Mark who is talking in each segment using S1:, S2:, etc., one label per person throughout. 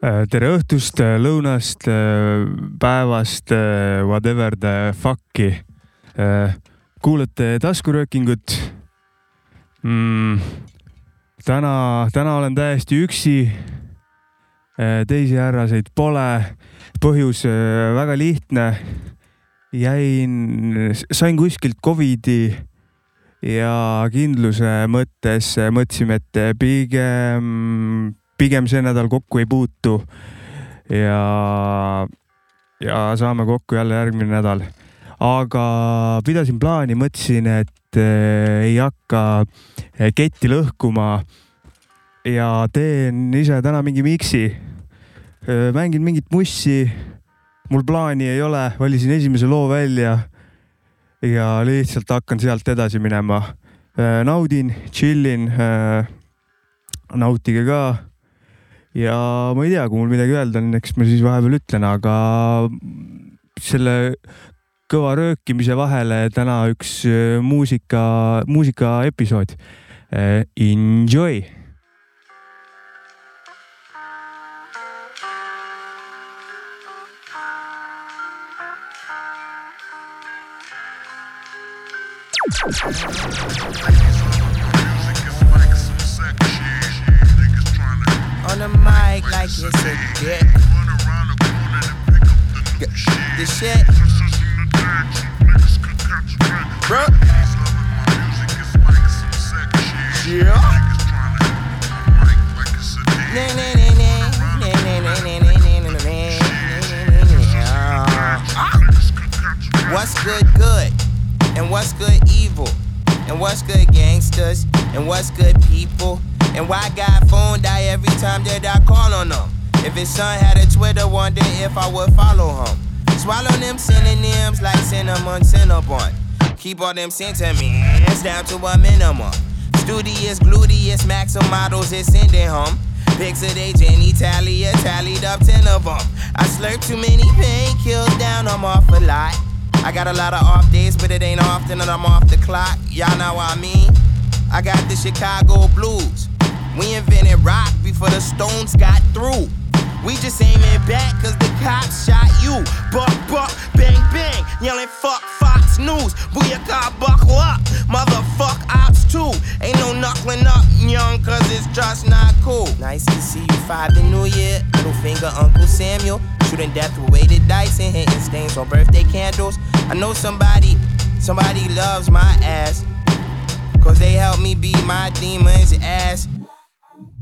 S1: Äh, tere õhtust, äh, lõunast, äh, päevast, whatever the fuck'i. Kuulate taskuröökingut mm,. täna, täna olen täiesti üksi. teisi härraseid pole. põhjus väga lihtne. jäin, sain kuskilt Covidi ja kindluse mõttes mõtlesime, et pigem pigem see nädal kokku ei puutu. ja, ja saame kokku jälle järgmine nädal. Aga pidasin plaani, mõtlesin, et äh, ei hakka äh, ketti lõhkuma. ja teen ise täna mingi miksi äh,. mängin mingit mussi. mul plaani ei ole, valisin esimese loo välja ja lihtsalt hakkan sealt edasi minema. Naudin, chillin. Nautige ka ja ma ei tea, kui mul midagi öelda on, eks ma siis vahepeal ütlen, aga selle kõva röökimise vahele täna üks äh, muusika, muusika episood. Äh, enjoy
S2: on the mic like it's a dick. The shit. What's good, good? And what's good, evil? And what's good, gangsters? And what's good, people? And why God phone die every time that I call on him? If his son had a Twitter, wonder if I would follow him. Swallow them synonyms like cinnamon, cinnabon. Keep all them sentiments down to a minimum. Studious, gluteus, models is sending home. Pics of they genitalia tallied up ten of them. I slurp too many painkills down, I'm off a lot. I got a lot of off days, but it ain't often that I'm off the clock. Y'all know what I mean? I got the Chicago blues. We invented rock before the Stones got through. We just aiming back cause the cops shot you. Buck, buck, bang, bang, yelling fuck Fox News. Booyaka, buckle up, motherfuck ops too. Ain't no knuckling up, young, cause it's just not cool. Nice to see you five the new year. Little finger, Uncle Samuel. Shooting death with weighted dice and hitting stains on birthday candles. I know somebody, somebody loves my ass. Cause they help me beat my demons ass.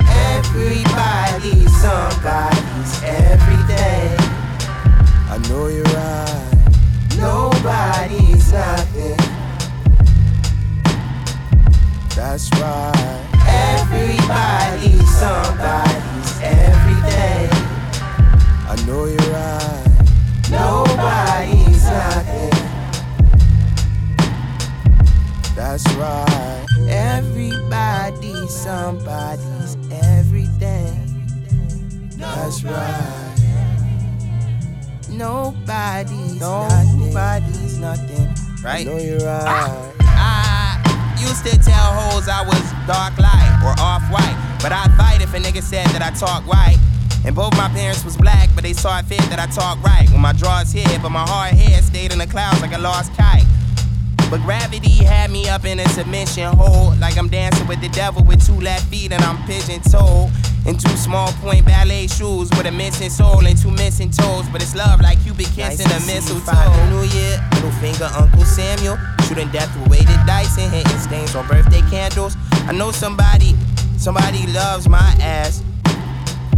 S2: Everybody's somebody's everything. I know you're right. Nobody's nothing. That's right. Everybody's somebody's everything. I know you're right. Nobody's nothing. That's right. Everybody's somebody's everything. That's right. Nobody's nobody's nothing. Right? Know you're right. Ah. I used to tell hoes I was dark light or off white, but I'd fight if a nigga said that I talk right. And both my parents was black, but they saw it fit that I talk right. When my drawers hit, but my hard head stayed in the clouds like a lost kite. But gravity had me up in a submission hold, like I'm dancing with the devil with two left feet and I'm pigeon toed. In two small point ballet shoes with a missing soul and two missing toes. But it's love like you be kissing nice a mistletoe. New Year, little finger, Uncle Samuel. Shooting death with weighted dice and hitting stains on birthday candles. I know somebody, somebody loves my ass.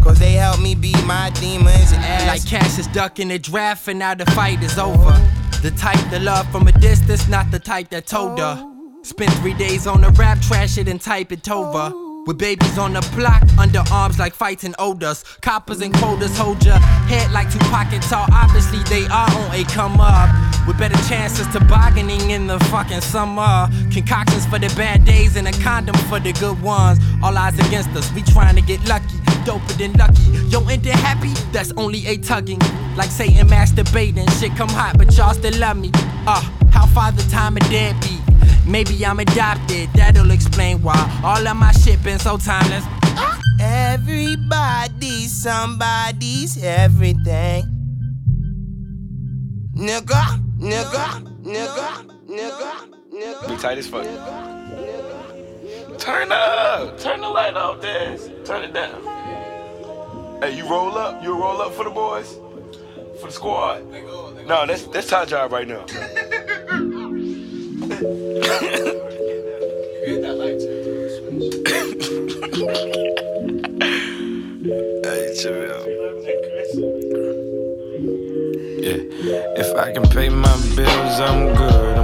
S2: Cause they help me beat my demons ass.
S3: Like Cassius ducking the draft and now the fight is over. The type that love from a distance, not the type that told her. Spent three days on the rap, trash it and type it over. With babies on the block, underarms like fighting odors. Coppers and quotas hold your head like two pocket tall. Obviously, they are on a come up. With better chances to bargaining in the fucking summer. Concoctions for the bad days and a condom for the good ones. All eyes against us, we trying to get lucky. Doper than lucky. Yo, ain't it happy? That's only a tugging. Like Satan masturbating. Shit come hot, but y'all still love me. Uh, how far the time of deadbeat? Maybe I'm adopted, that'll explain why all of my shit been so timeless.
S2: Everybody, somebody's everything. Nigga, nigga, nigga, nigga, nigga.
S4: Be tight as fuck. Turn up. Turn the light off, Daz. Turn it down. Hey, you roll up. You roll up for the boys? For the squad? No, that's that's Ty job right now. hey, chill.
S5: Yeah, if I can pay my bills, I'm good.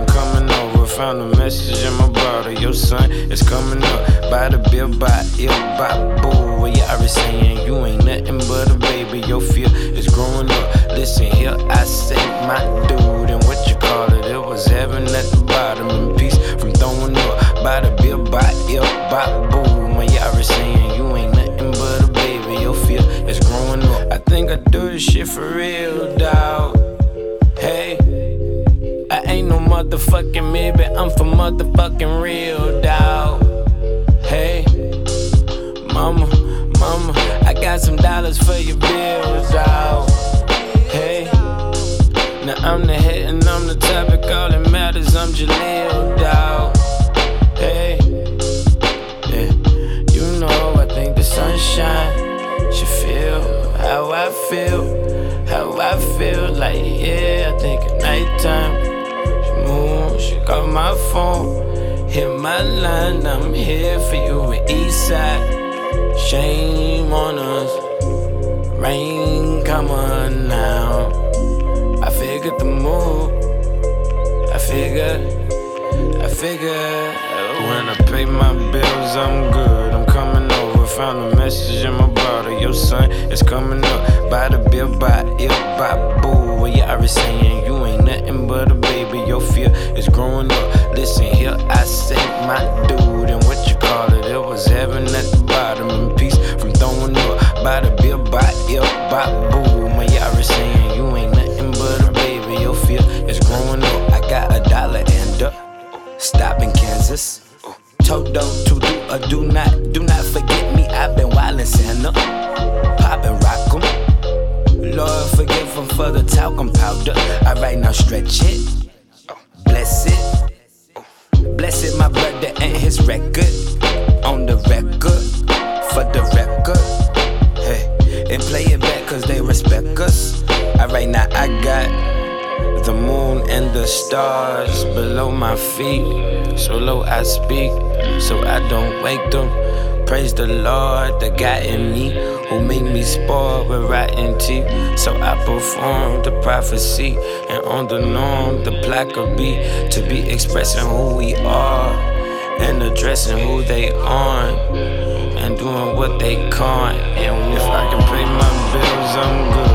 S5: Found a message in my bottle. Your son is coming up. By the bill, by ill, by boo. Well, you already saying you ain't nothing but a baby. Your fear is growing up. Listen here, I say my dude, and what you call it? It was heaven at the bottom, in peace from throwing up. By the bill, by ill, by boo. My you already saying you ain't nothing but a baby. Your fear is growing up. I think I do this shit for real, dawg. Motherfucking maybe, I'm for motherfucking real, dawg. Hey, mama, mama, I got some dollars for your bills, dawg. Hey, now I'm the head and I'm the topic, all that matters, I'm Jaleel, dawg. Hey, yeah, you know I think the sunshine should feel how I feel. How I feel like, yeah, I think at nighttime. She call my phone. Hit my line, I'm here for you at Eastside. Shame on us. Rain, come on now. I figured the move. I figured, I figured. When I pay my bills, I'm good. I'm coming over. Found a message in my bottle. Your son is coming up. By the bill, by ill, by boo. Well, you already saying you ain't nothing but a baby. Your fear is growing up. Listen here, I say my dude, and what you call it? It was heaven at the bottom, in peace from throwing up. By the bill, by ill, by boo. My already saying you ain't nothing but a baby. Your fear is growing up. I got a dollar and a stop in Kansas. Toto to do or do not, do not forget me. I've been wildin' Santa, poppin' rock 'em. Lord forgive for the talcum powder. Alright, now stretch it, bless it, bless it, my brother and his record. On the record, for the record. Hey, and play it back cause they respect us. I right now I got the moon and the stars below my feet. So low I speak, so I don't wake them. Praise the Lord, the God in me who made me spoiled with rotten teeth. So I perform the prophecy, and on the norm, the plaque will be to be expressing who we are and addressing who they aren't and doing what they can't. And if I can pay my bills, I'm good.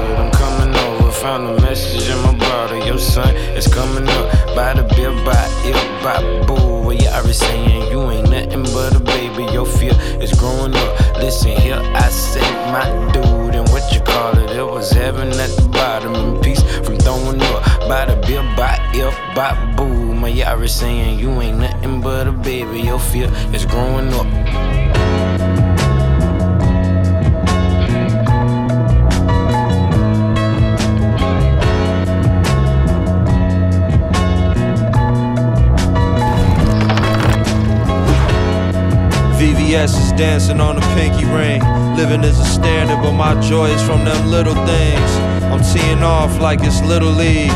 S5: Found a message in my bottle. Your son is coming up. By the bill, by ill, by boo. Well, you already saying you ain't nothing but a baby. Your fear is growing up. Listen here, I say my dude, and what you call it? It was heaven at the bottom, in peace from throwing up. By the bill, by ill, by boo. My already saying you ain't nothing but a baby. Your fear is growing up.
S6: GPS is dancing on a pinky ring. Living is a standard, but my joy is from them little things. I'm teeing off like it's Little League.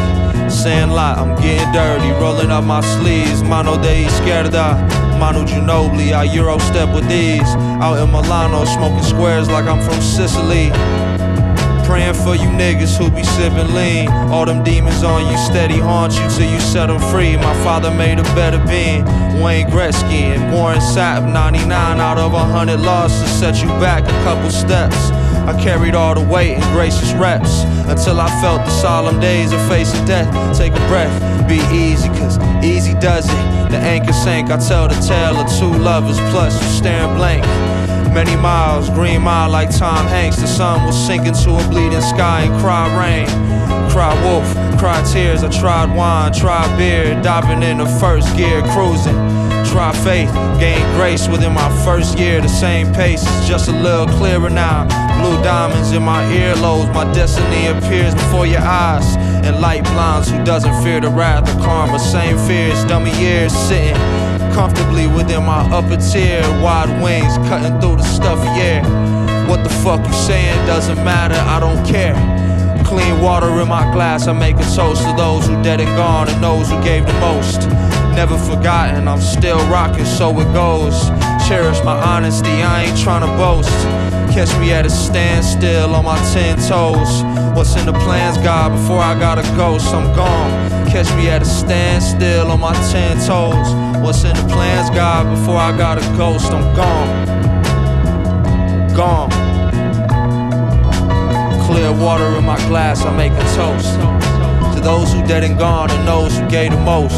S6: Sandlot, I'm getting dirty, rolling up my sleeves. Mano de izquierda, mano Ginobili, I Euro step with these. Out in Milano, smoking squares like I'm from Sicily. Praying for you niggas who be sipping lean. All them demons on you steady haunt you till you set them free. My father made a better being. Wayne Gretzky and Warren Sapp. 99 out of 100 losses set you back a couple steps. I carried all the weight in gracious reps until I felt the solemn days of facing death. Take a breath, be easy, cause easy does it. The anchor sank, I tell the tale of two lovers, plus you staring blank. Many miles, green mile like Tom Hanks. The sun will sink into a bleeding sky and cry rain. Cry wolf, cry tears. I tried wine, tried beer, diving into first gear, cruising. Try faith, gain grace within my first year. The same pace is just a little clearer now. Blue diamonds in my earlobes, my destiny appears before your eyes. And light blinds who doesn't fear the wrath of karma. Same fears, dummy ears sitting comfortably within my upper tier. Wide wings cutting through the stuffy air. What the fuck you saying doesn't matter, I don't care. Clean water in my glass, I make a toast to those who dead and gone and those who gave the most. Never forgotten, I'm still rocking, so it goes. Cherish my honesty, I ain't trying to boast. Catch me at a standstill on my ten toes. What's in the plans, God, before I gotta go? So I'm gone. Catch me at a standstill on my ten toes. What's in the plans, God, before I got a ghost, I'm gone. Gone. Clear water in my glass, I make a toast. To those who dead and gone, and those who gave the most.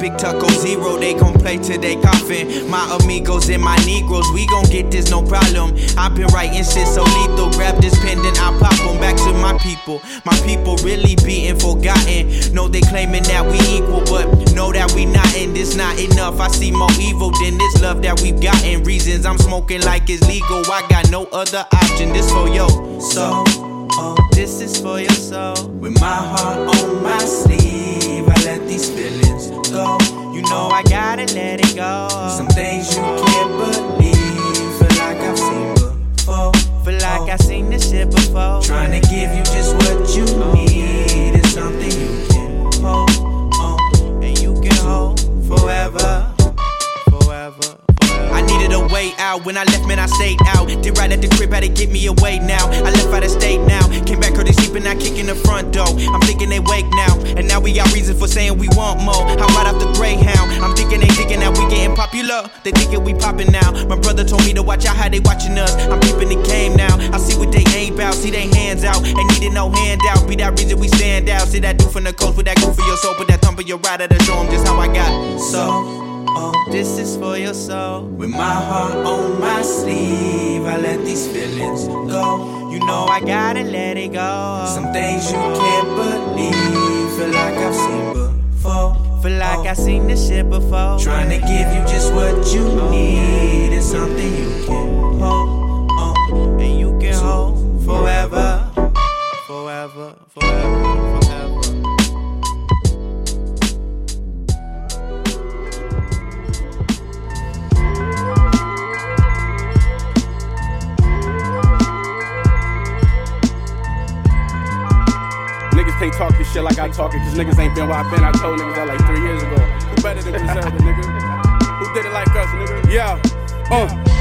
S7: Big taco Zero, they gon' play till they coffin. My amigos and my Negroes, we gon' get this, no problem. I've been writing shit so lethal, grab this pen, and I pop them back to my people. My people really being forgotten. No, they claiming that we equal, but know that we not, and it's not enough. I see more evil than this love that we've gotten. Reasons I'm smoking like it's legal, I got no other option. This for yo,
S8: so. Oh,
S9: this is for your soul.
S8: With my heart on my sleeve.
S9: gotta let it go. Some
S8: things you can't believe. Feel like I've seen before.
S9: Feel like oh. I've seen this shit before. Trying
S8: to give you just what you oh. need.
S7: way out. When I left, man, I stayed out. Did right at the crib, had to get me away now. I left out of state now. Came back early sleeping, I kicking the front door. I'm thinking they wake now. And now we got reason for saying we want more. How about off the Greyhound? I'm thinking they thinking that we getting popular. They thinking we popping now. My brother told me to watch out how they watching us. I'm keeping the game now. I see what they ain't about. See they hands out. Ain't needing no handout. Be that reason we stand out. See that do from the coast with that go for your soul. Put that thump in your rider to show them just how I got.
S8: So. Oh,
S9: this is for your soul.
S8: With my heart on my sleeve, I let these feelings go.
S7: You
S9: know I gotta let it go. Some
S8: things you can't believe. Feel like I've seen before.
S9: Feel like oh. I've seen this shit before. Trying to
S8: give you just what you need Is something you can
S9: hold.
S8: Oh.
S9: And you can hold forever, forever, forever. forever.
S10: can't talk this shit like I talk it, cause niggas ain't been where I been. I told niggas that like three years ago. Who better than Griselda, nigga? Who did it like us, nigga? Yeah. Uh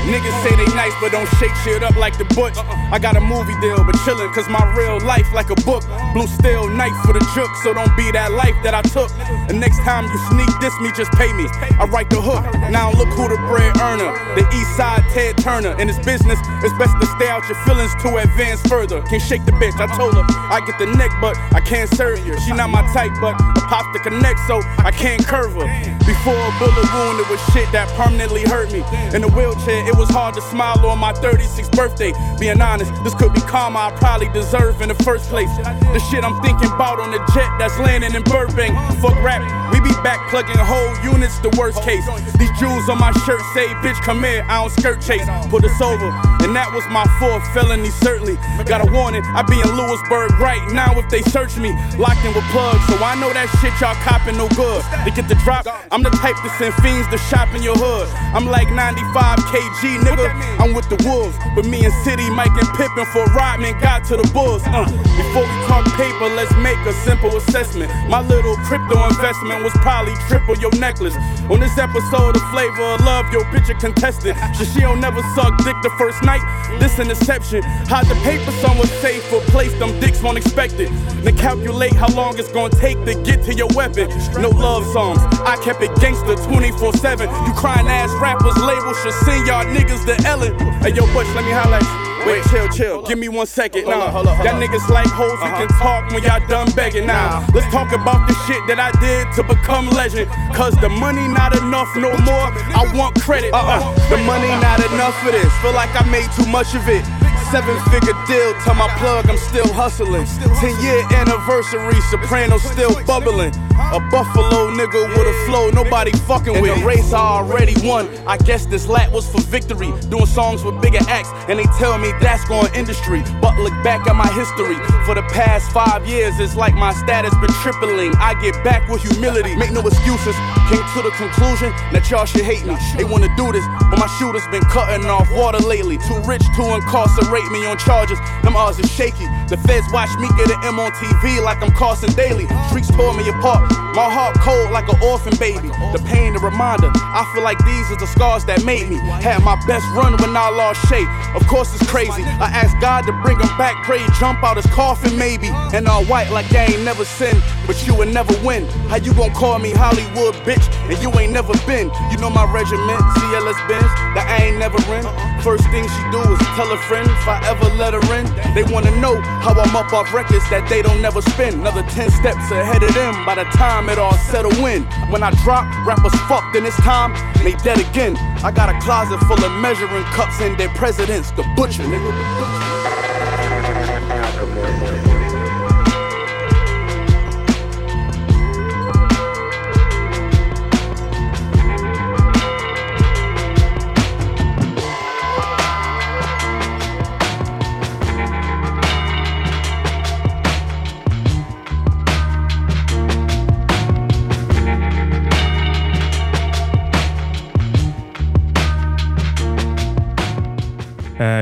S10: say they nice, but don't shake shit up like the butch. I got a movie deal, but chillin', cause my real life like a book. Blue steel knife for the jook, so don't be that life that I took. The next time you sneak this me, just pay me. I write the hook. Now look who the bread earner. The east side Ted Turner. In this business, it's best to stay out your feelings to advance further. Can't shake the bitch, I told her I get the neck, but I can't serve her. She not my type, but I pop to connect, so I can't curve her. Before a bullet wound, it was shit that permanently hurt me. In a wheelchair, it was hard to smile on my 36th birthday. Being honest, this could be karma I probably deserve in the first place. The shit I'm thinking about on the jet that's landing in Burbank. Fuck rap, we be back plugging whole units, the worst case. These jewels on my shirt say, bitch, come here, I don't skirt chase. Put us over, and that was my fourth felony, certainly. Got a warning, I be in Lewisburg right now if they search me. Locked in with plugs, so I know that shit y'all copping no good. They get the drop, I'm the type to send fiends to shop in your hood. I'm like 95 kg, nigga, I'm with the wolves. But me and City, Mike and Pippen for Rodman got to the Bulls. Uh, before we talk paper, let's make a simple assessment. My little crypto investment was probably triple your necklace. On this episode of Flavor of Love, your picture contested. So she don't never suck dick the first night. This an exception. Hide the paper somewhere safe or place them dicks won't expect it. Then calculate how long it's gonna take to get to your weapon. No love songs. I kept it gangster 24 7. You crying ass rappers labels should send y'all niggas to Ellen. Hey yo, Butch, let me highlight. Wait, chill, chill. Give me one second. Nah, y'all niggas like hoes, we can talk when y'all done begging. Now, let's talk about the shit that I did to become legend. Cause the money not enough no more. I want credit. Uh-uh. The money not enough for this. Feel like I made too much of it. Seven figure deal, tell my plug I'm still hustling. Ten year anniversary, Soprano still bubbling. A Buffalo nigga with a flow nobody fucking with. The race I already won. I guess this lap was for victory. Doing songs with bigger acts, and they tell me that's going industry. But look back at my history. For the past five years, it's like my status been tripling. I get back with humility. Make no excuses. Came to the conclusion that y'all should hate me. They wanna do this, but my shooters been cutting off water lately. Too rich to incarcerate me on charges. Them odds are shaky. The feds watch me get an M on TV like I'm Carson Daly. Streets pull me apart. My heart cold like an orphan baby. The pain, the reminder. I feel like these are the scars that made me. Had my best run when I lost shape. Of course it's crazy. I asked God to bring him back. Pray jump out his coffin maybe. And all white like I ain't never sinned, but you would never win. How you gon' call me Hollywood bitch and you ain't never been? You know my regiment, CLS Benz, that I ain't never in. First thing she do is tell a friend if I ever let her in. They wanna know how I'm up off records that they don't never spin. Another 10 steps ahead of them by the time it all settle in. When I drop, rappers fucked and it's time, they dead again. I got a closet full of measuring cups and their presidents, the butcher, nigga.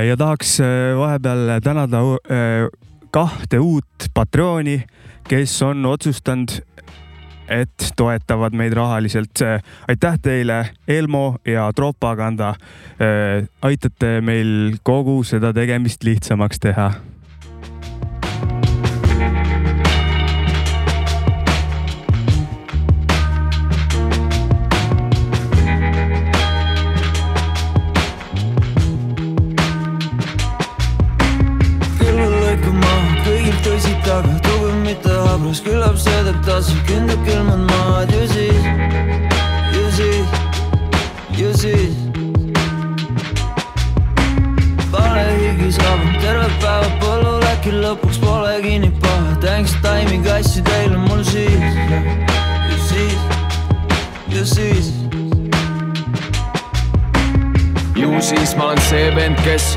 S1: Ja tahaks äh, vahepeal tänada äh, kahte uut patrooni, kes on otsustanud, et toetavad meid rahaliselt. aitäh teile, Elmo ja Propaganda. aitate meil kogu seda tegemist lihtsamaks teha
S11: valus, küllap see teeb tasu, kündab külmad maad ju siis, ju siis, ju siis. palehigis rabun terve päeva põllul, äkki lõpuks polegi nii paha. Thanks time'iga asju teile mul siis, ju siis, ju siis.
S12: ju siis ma olen see vend, kes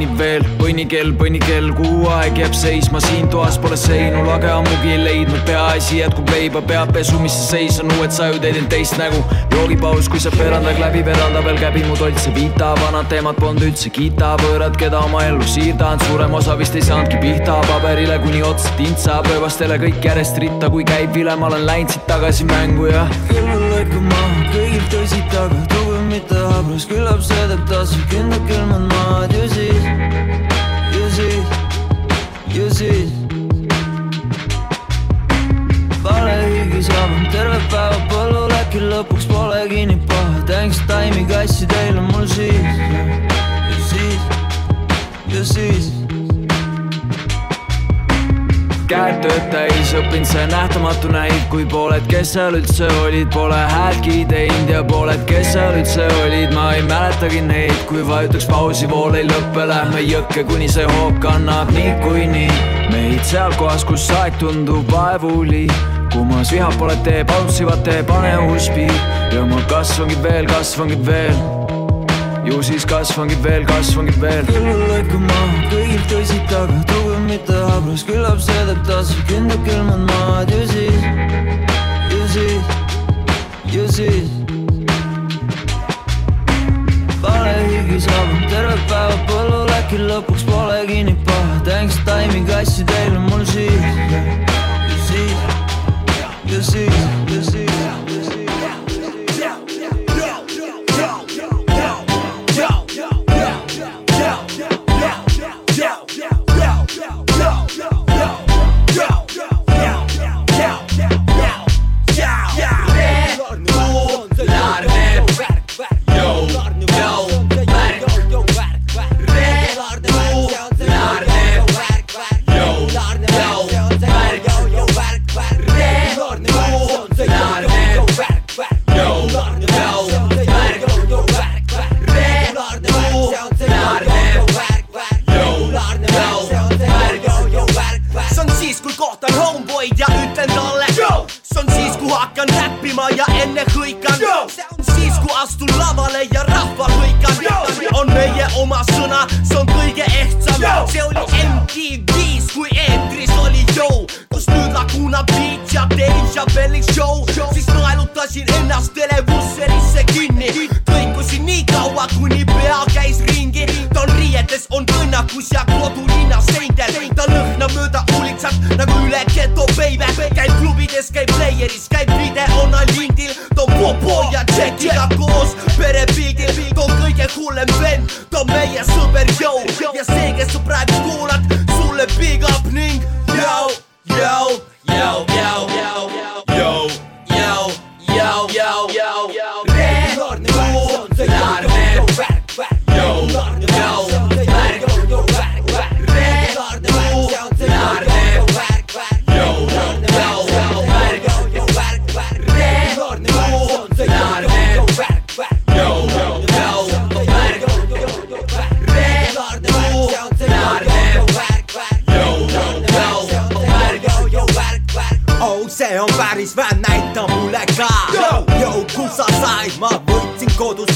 S11: teenib veel põnnikell, põnnikell, kuu aeg jääb seisma, siin toas pole seinu, lage ammugi ei leidnud, peaasi jätkub leiba, peapesu, mis sa seis on, uued sajud teinud teist nägu. joogipaus, kui saab verandaga läbi, veranda peal käbi mu toit, see vita, vanad teemad polnud üldse kiita, võõrad, keda oma ellu siirdanud, suurem osa vist ei saanudki pihta, paberile kuni otsa tint saab, ööbastele kõik järjest ritta, kui käib vile, ma olen läinud siit tagasi mängu ja.
S12: küll on lõiku maha, kõigil tõsid taga, tugev mitte habras, küllap see teeb tasu, kindlad külmad maad ju siis, ju siis, ju siis. valehüügis rabun terve päeva põllul, äkki lõpuks polegi nii paha, thanks time'i kassi teile mul siis, ju siis, ju siis
S11: käed tööd täis, õppinud see nähtamatu näib, kui pooled, kes seal üldse olid, pole häältki teinud ja pooled, kes seal üldse olid, ma ei mäletagi neid, kui vajutaks pausi, vool ei lõppe, lähme jõkke, kuni see hoog kannab niikuinii. Meid seal kohas, kus aeg tundub vaevuli kumas vihab pole tee, bountsivad tee, pane piir ja ma kasvangi veel, kasvangi veel ju siis kasvangi veel, kasvangi veel.
S12: küll lõiku maha, kõigil tõsid taga, tugev mitte habras, küllap see teeb tasu, kindlad külmad maad ju siis, ju siis, ju siis. valehüügis rabun terve päeva põllul, äkki lõpuks polegi nii paha, thanks time'i kassi teile mul siis, ju siis, ju siis,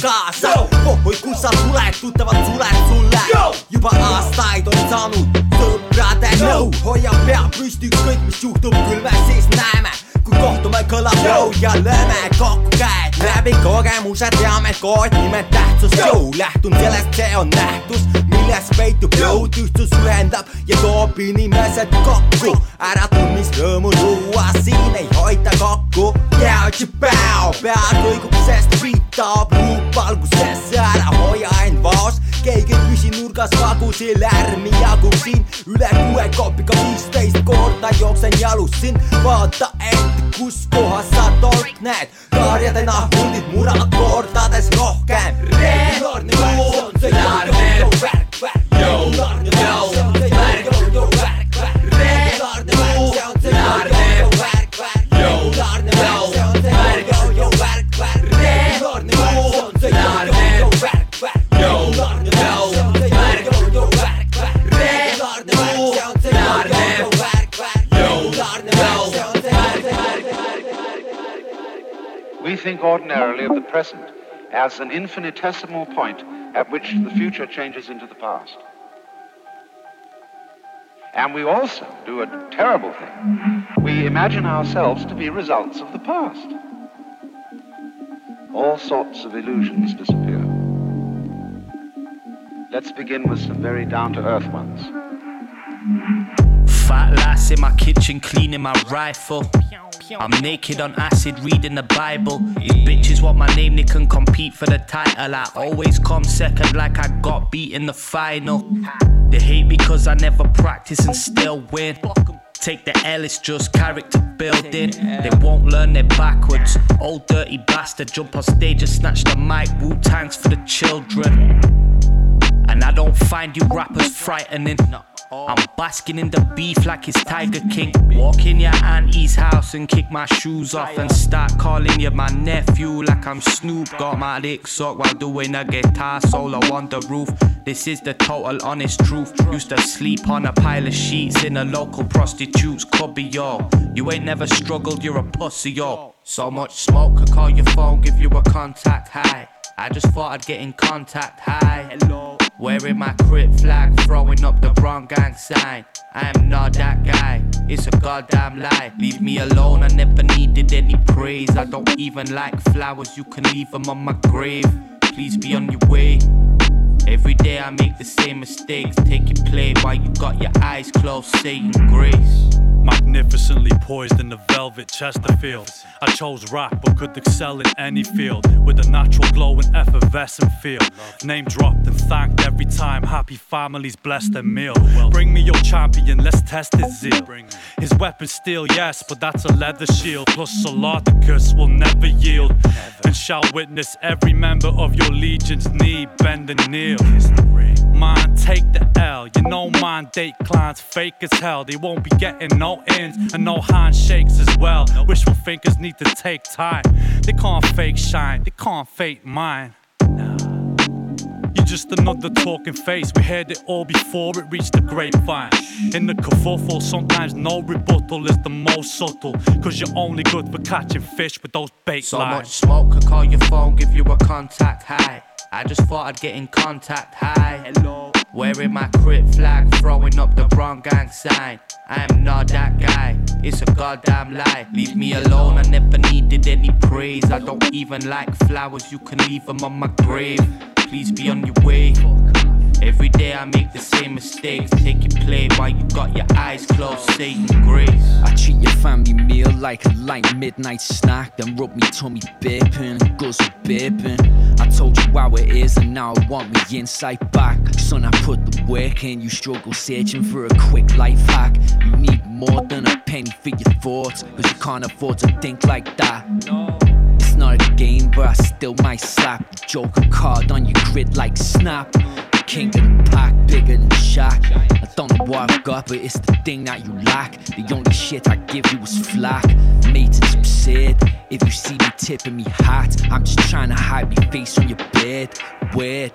S13: kaasa Pohhui, kus sa tuled, tuttavad suled sulle. Juba aastaid on saanud sõprade nõu. Hoia pea püsti, ükskõik mis juhtub, küll me siis näeme. Kui kohtume, kõlab jõu ja lööme kokku käed läbi. Kogemuse teame, kood nimed tähtsus jõu lähtun sellest, see on nähtus, milles peitub jõud, ühtsus ühendab ja toob inimesed kokku ära tundmisrõõmu luua, siin ei hoita kokku yeah, pea kõigub, sest beat taob luup algusesse ära hoia end vaos keegi ei küsi nurgas vagusi lärmi jagub siin üle kuue kopiga viisteist korda jooksen jalus siin vaata ette, kus kohas sa tolk näed karjadena hundid murravad kordades rohkem regulaarne värk, see on see
S14: We think ordinarily of the present as an infinitesimal point at which the future changes into the past. And we also do a terrible thing. We imagine ourselves to be results of the past. All sorts of illusions disappear. Let's begin with some very down-to-earth ones.
S15: Fat lass in my kitchen cleaning my rifle. I'm naked on acid reading the Bible. These bitches want my name, they can compete for the title. I always come second, like I got beat in the final. They hate because I never practice and still win. Take the L, it's just character building. They won't learn it backwards. Old dirty bastard, jump on stage and snatch the mic. Wu Tangs for the children. And I don't find you rappers frightening. I'm basking in the beef like it's Tiger King. Walk in your auntie's house and kick my shoes off and start calling you my nephew like I'm Snoop. Got my dick sucked while doing a guitar solo on the roof. This is the total honest truth. Used to sleep on a pile of sheets in a local prostitute's cubby, yo. You ain't never struggled, you're a pussy, yo. So much smoke I call your phone, give you a contact high. I just thought I'd get in contact. high. hello. Wearing my crip flag, throwing up the wrong gang sign. I am not that guy, it's a goddamn lie. Leave me alone, I never needed any praise. I don't even like flowers, you can leave them on my grave. Please be on your way. Every day I make the same mistakes. Take your play while you got your eyes closed, saying grace.
S16: Magnificently poised in the velvet Chesterfield. I chose rap but could excel in any field with a natural glow and effervescent feel. Name dropped and thanked every time. Happy families bless their meal. Bring me your champion, let's test his zeal. His weapon steel, yes, but that's a leather shield. Plus Solardicus will never yield and shall witness every member of your legion's knee bend and kneel. Mine take the L, you know mine date clients fake as hell. They won't be getting no ins and no handshakes as well. Wishful thinkers need to take time. They can't fake shine, they can't fake mine. You're just another talking face. We heard it all before it reached the grapevine. In the kerfuffle, sometimes no rebuttal is the most subtle. Cause you're only good for catching fish with those bait
S15: So
S16: lines.
S15: much smoke could call your phone, give you a contact high. I just thought I'd get in contact high. Hello. Wearing my crip flag, throwing up the wrong gang sign. I am not that guy, it's a goddamn lie. Leave me alone, I never needed any praise. I don't even like flowers, you can leave them on my grave. Please be on your way. Every day I make the same mistakes. Take your play while you got your eyes closed, saying grace.
S17: I treat your family meal like a light midnight snack. Then rub me tummy bipping, guzzle bipping. I told you how it is, and now I want me insight back. Son, I put the work in. You struggle searching for a quick life hack. You need more than a penny for your thoughts, cause you can't afford to think like that. It's not a game, but I still might slap the joker card on your grid like snap. King of the pack, bigger than Shaq. I don't know what I've got, but it's the thing that you lack. The only shit I give you is flack. Mate, it's absurd. If you see me tipping me hat, I'm just trying to hide my face on your bed. Weird.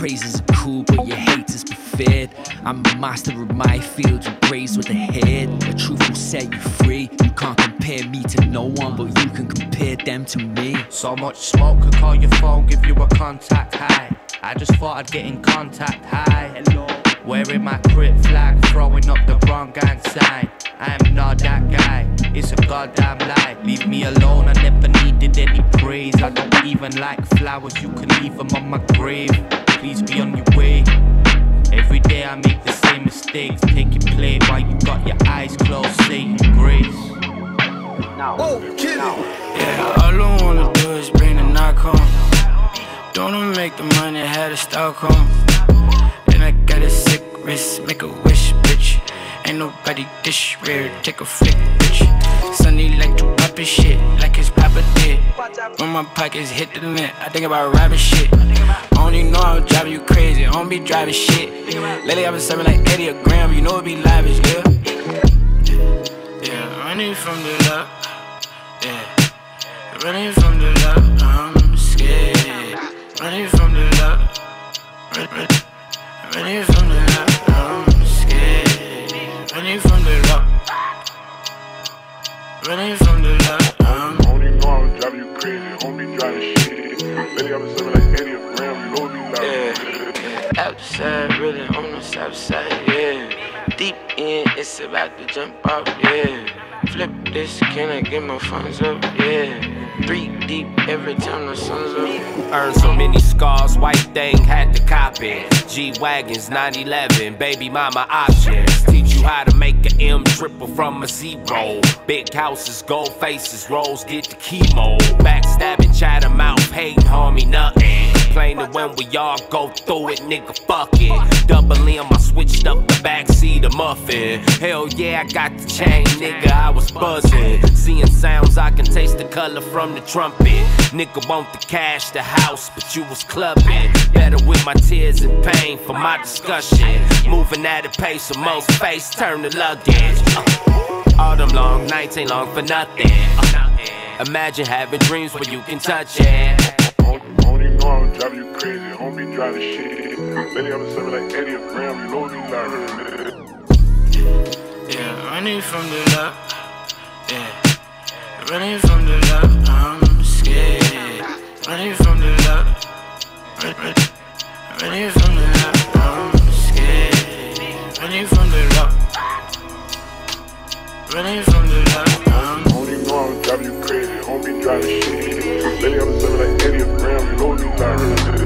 S17: Praises are cool, but your haters preferred. I'm a master of my field, you praise with a head. The truth will set you free. You can't compare me to no one, but you can compare them to me.
S15: So much smoke could call your phone, give you a contact high. I just thought I'd get in contact high. Hello. Wearing my crip flag, throwing up the wrong gang sign. I am not that guy, it's a goddamn lie. Leave me alone, I never needed any praise. I don't even like flowers, you can leave them on my grave. Please be on your way. Every day I make the same mistakes. Take your play while you got your eyes closed, saying grace.
S5: Now, oh, Yeah, all I wanna do is bring the knock home. Don't wanna make the money, had a Stockholm. Got a sick wrist, make a wish, bitch. Ain't nobody dish rare, take a flick, bitch. Sunny like to pop his shit, like his papa did. When my pockets hit the limit, I think about robbing shit. Only know I'm driving you crazy, I don't be driving shit. Lately I've been serving like 80 a gram, you know it be lavish, yeah. Yeah, running from the love, yeah. Running from the love, I'm scared. Running from the love, run, run, running from the love, I'm scared. Running from the love, running from the love, I'm
S18: Only know I'm driving you crazy, only driving shit. Lately I've been serving like 80 a gram, it be loud.
S5: Yeah, outside, really on the south side, yeah. Deep in, it's about to jump off, yeah. Flip this, can I get my funds up, yeah. Three deep every time the sun's up.
S19: Earned so many scars, white thing had to cop it. G Wagons, 911, baby mama options. Teach you how to make an M triple from a zero. Big houses, gold faces, rolls, get the chemo. Backstabbing, chat them out, hating, homie, nothing. Complaining when we all go through it, nigga, fuck it. Double M, I switched up the backseat of Muffin. Hell yeah, I got the chain, nigga, I was buzzing. Seeing sounds, I can taste the color from the trumpet. Nigga want the cash, the house, but you was clubbing. Better with my tears and pain for my discussion. Moving at a pace of most face, turn the luggage. Uh, all them long nights ain't long for nothing. Uh, imagine having dreams where you can touch it.
S20: Know I'm driving you crazy, homie driving shit. Lately I've been serving like Eddie or Graham, you know these learning.
S5: Yeah, running from the love. Yeah, running from the love. I'm scared. Running from the love. Run, run, running from the love. I'm scared. Running from the love. Running from the love. I'm
S20: Only know I'm driving you crazy, homie driving shit. Lately I've been serving like Eddie or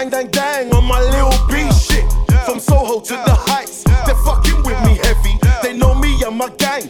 S20: Bang, dang, dang on my little B shit. From Soho to the heights, they're fucking with me heavy. They know me and my gang,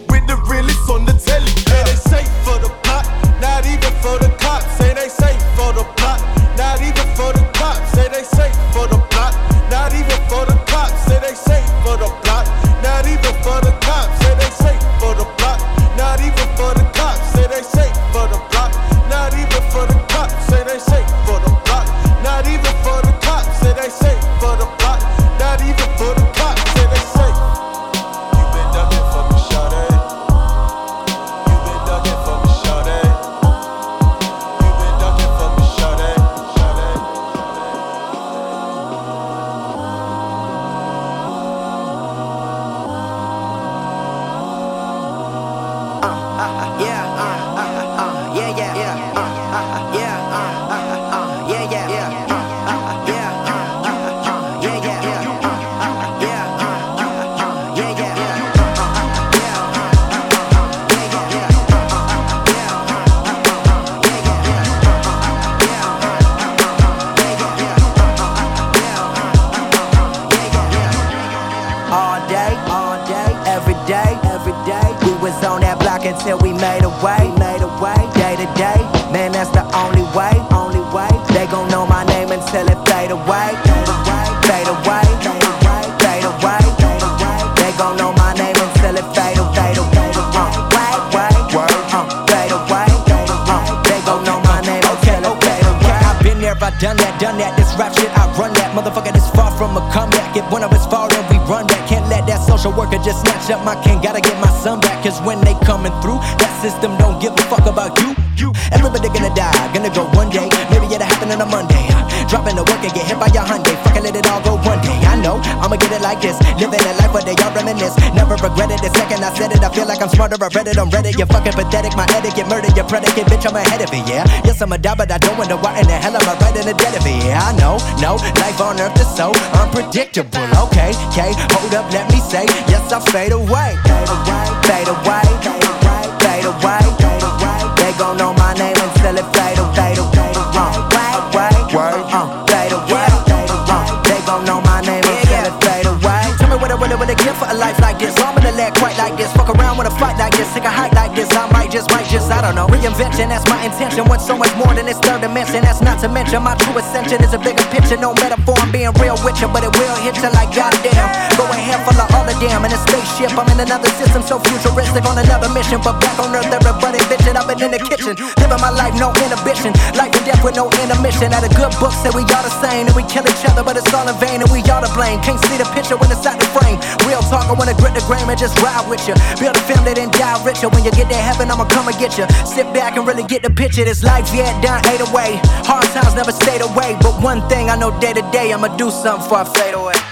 S3: Living a life where they all reminisce. Never regretted the second I said it. I feel like I'm smarter. I read it on Reddit. You're fucking pathetic. My etiquette murdered your predicate. Bitch, I'm ahead of it, yeah. Yes, I'm a die, but I don't wonder why in the hell am I right in the dead of it. Yeah, I know, no. Life on earth is so unpredictable. Okay, okay, hold up, let me say. Yes, I. Fade away,
S13: fade away, fade away, fade away, fade away.
S3: Fight like this. Take a hike like this. I might just, might just, I don't know. Reinvention, that's my intention. Want so much more than this third dimension. That's not to mention my true ascension is a bigger picture. No metaphor, I'm being real with you, but it will hit you like goddamn. Go ahead, full of all the damn. In a spaceship, I'm in another system so futuristic on another mission. But back on earth, everybody bitching. I've been in the kitchen, living my life, no inhibition. Life and death with no intermission. At a good book said we all the same, and we kill each other, but it's all in vain, and we all to blame. Can't see the picture when it's out the frame. Real talk, I wanna grit the grain and just ride with you. Build a family, then die richer. When you get to heaven, I'ma come and get you. Sit back and really get the picture. This life, yeah, done ate away. Hard times never stayed away. But one thing I know day to day, I'ma do something before I fade away.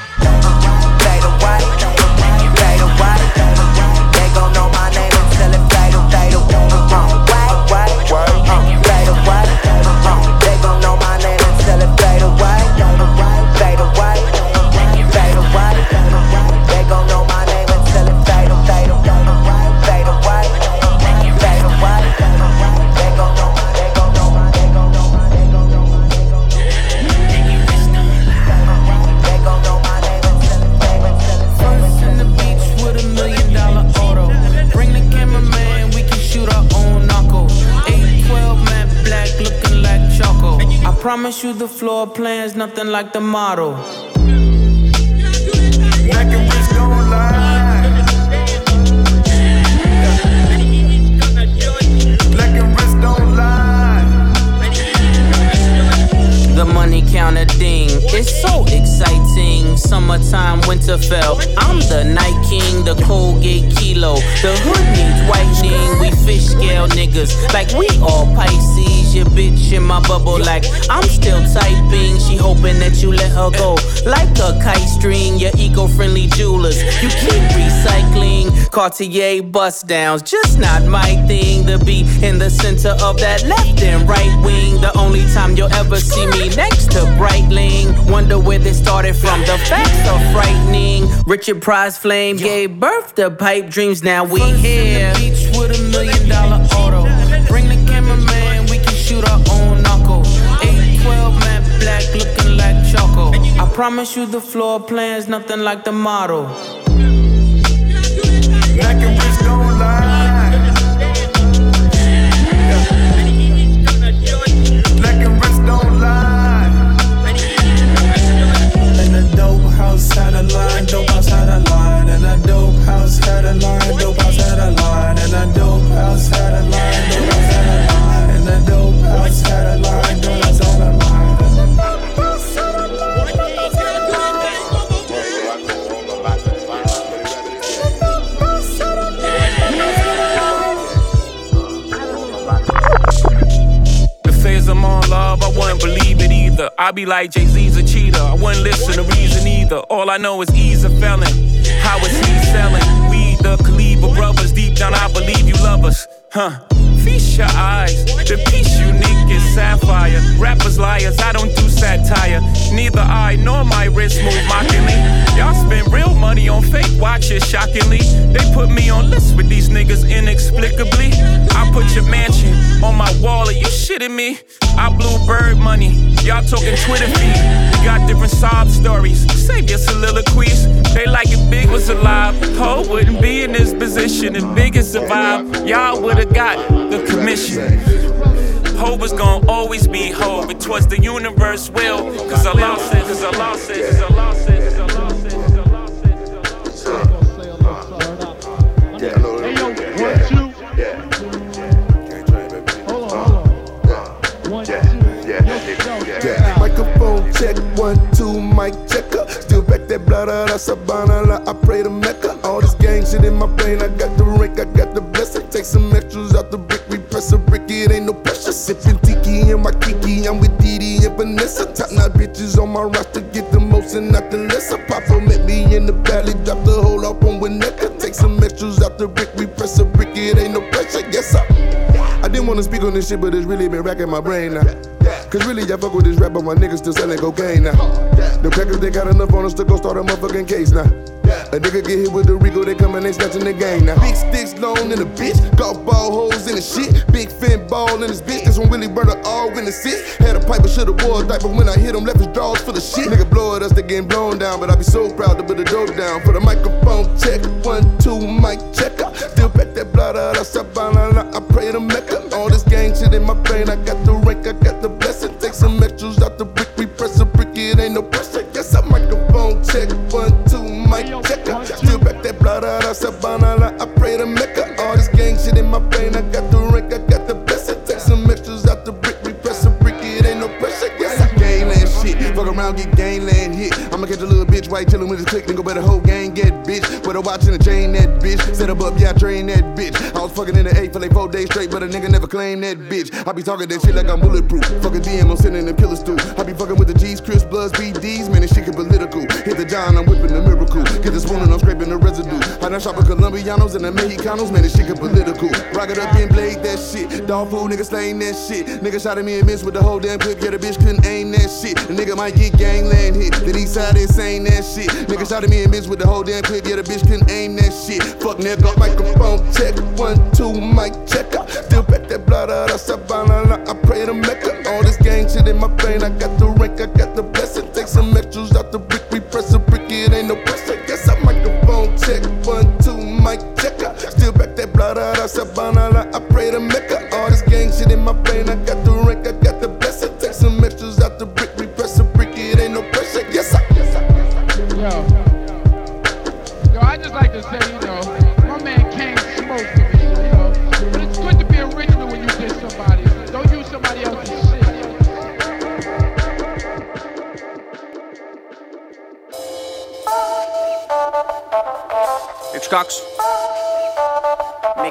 S3: You the floor plan's nothing like the model.
S21: I'm the night king, the Colgate kilo. The hood needs whitening, we fish scale niggas. Like we all Pisces, your bitch in my bubble. Like I'm still typing, she hoping that you let her go. Like a kite string, your eco friendly jewelers. You keep recycling, Cartier bust downs. Just not my thing to be in the center of that left and right wing. The only time you'll ever see me next to Breitling. Wonder where this started from. The facts are frightening. Richard Price Flame gave birth to pipe dreams. Now we here. The beach with a million dollar auto. Bring the cameraman, we can shoot our own knuckle. 812 matte black looking like choco. I promise you the floor plan's nothing like the model.
S22: Black the dope house had a line, dope house had a line, and dope house had a line, dope house had a line, and dope house had a line, dope house had a line.
S23: I'm on love, I wouldn't believe it either. I be like Jay Z's a cheater. I wouldn't listen to reason either. All I know is he's a felon. How is he selling? We the Kaliba brothers. Deep down, I believe you love us. Huh. Feast your eyes. The piece unique is sapphire. Rappers liars, I don't do satire. Neither I nor my wrist move mockingly. Y'all spend real money on fake watches, shockingly. They put me on lists with these niggas inexplicably. I put your mansion on my wall, shitting me? I blew bird money. Y'all talking Twitter feed. Got different sob stories. Save your soliloquies. They like if Big was alive. Hov wouldn't be in this position if Big had survived. Y'all would've got the commission. Hov was gonna always be Hov, but towards the universe will. Cause Allah said, cause Allah said, cause Allah said, cause
S20: check, one, two, mic checker. Still back that blood out of Savannah, I pray to Mecca. All this gang shit in my brain, I got the rank, I got the blessing. Take some extras out the brick, we press a brick, it ain't no pressure. Sipping tiki in my kiki, I'm with Didi and Vanessa. Top notch bitches on my roster, get the most and not the lesser. Papa met me in the valley, drop the whole up on Winnetka. Take some extras out the brick, we press a brick, it ain't no pressure. Yes, sir. I didn't wanna speak on this shit, but it's really been racking my brain now. Cause really, I fuck with this rap, but my niggas still selling cocaine now. The crackers, they got enough on us to go start a motherfucking case now. A nigga get hit with the Rico, they come and they snatching the game now. Big sticks long in the bitch, golf ball holes in the shit. Big fin ball in this bitch, this one really burn all in the six. Had a pipe, but should've wore a diaper when I hit him, left his drawers full of shit. Nigga blow at us, they getting blown down, but I be so proud to put the dope down. For the microphone check, one, two, mic checker. Still back that blood out of Savannah, I pray to Mecca. All this gang shit in my brain, I got the rank, I got the blessing. Take some extras out the brick, we press a brick, it ain't no pressure. Yes, I microphone check, one, two, mic checker. Still back that blood out of Savannah, I pray to Mecca. All this gang shit in my brain, I got the rank, I got the blessing. Take some extras out the brick, we press a brick, it ain't no pressure. Yes, I gangland shit, fuck around, get gangland hit. I'ma catch a little bitch white chillin' with his click, go better whole gang get bitch. A watch a chain that bitch. Set up up, yeah, I train that bitch. I was fucking in the eight for like four days straight, but a nigga never claimed that bitch. I be talking that shit like I'm bulletproof. Fuck a DM, I'm sending them killers through. I be fucking with the G's, Crips Bloods, BDs, man, this shit get political. Hit the John, I'm I shop with Colombianos and the Mexicanos, man, this shit get political. Rock it up and blade that shit. Dog food, nigga slaying that shit. Nigga shot at me and missed with the whole damn clip. Yeah, the bitch couldn't aim that shit. The nigga might get gangland hit. The east side is saying that shit. Nigga shot at me and missed with the whole damn clip. Yeah, the bitch couldn't aim that shit. Fuck nigga, microphone check. One, two, mic check. checker. Still back that blood out of Savannah. I pray to Mecca. All this gang shit in my brain. I got the rank, I got the blessing. Take some extras out the brick. I pray to Mecca. All this gang shit in my brain. I got the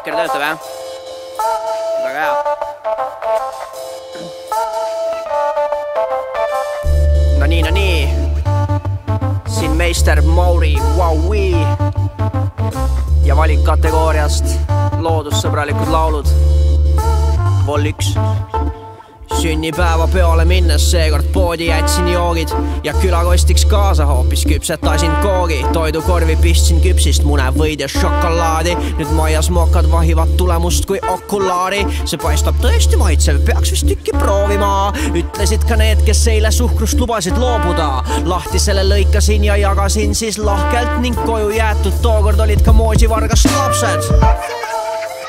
S24: mikker töötab jah? väga hea. no nii, no nii. siin meister Mauri Vaui ja valikkategooriast loodussõbralikud laulud. vol üks sünnipäevapeole minnes seekord poodi jätsin joogid ja külakostiks kaasa hoopis küpsetasin koogi. toidukorvi pistsin küpsist munevõid ja šokolaadi. nüüd maias mokad vahivad tulemust kui okulaari. see paistab tõesti maitsev, peaks vist tükki proovima. ütlesid ka need, kes eile suhkrust lubasid loobuda. lahti selle lõikasin ja jagasin siis lahkelt ning koju jäetud tookord olid ka moosivargast lapsed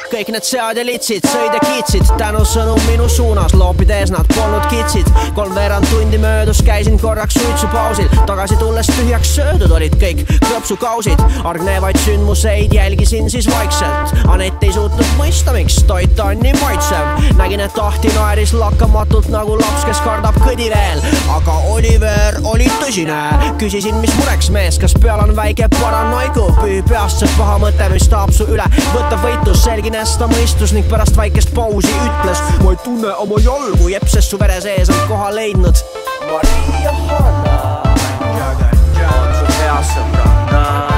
S24: kõik need sead ja litsid sõid ja kiitsid tänusõnum minu suunas, loopides nad polnud kitsid. kolmveerand tundi möödus, käisin korraks suitsupausil, tagasi tulles tühjaks söödud olid kõik klõpsukausid. argnevaid sündmuseid jälgisin siis vaikselt. Anett ei suutnud mõista, miks toit on nii maitsev. nägin, et Ahti naeris lakkamatult nagu laps, kes kardab kõdi veel. aga Oliver oli tõsine. küsisin, mis mureks mees, kas peal on väike paranoigu, pühi peast see paha mõte, mis tahab su üle võtta võitlus, selgine Ines ta mõistus ning pärast väikest pausi ütles ma ei tunne oma jalgu, jepp, sest su vere sees on koha leidnud. Maria Hanna on su hea sõbranna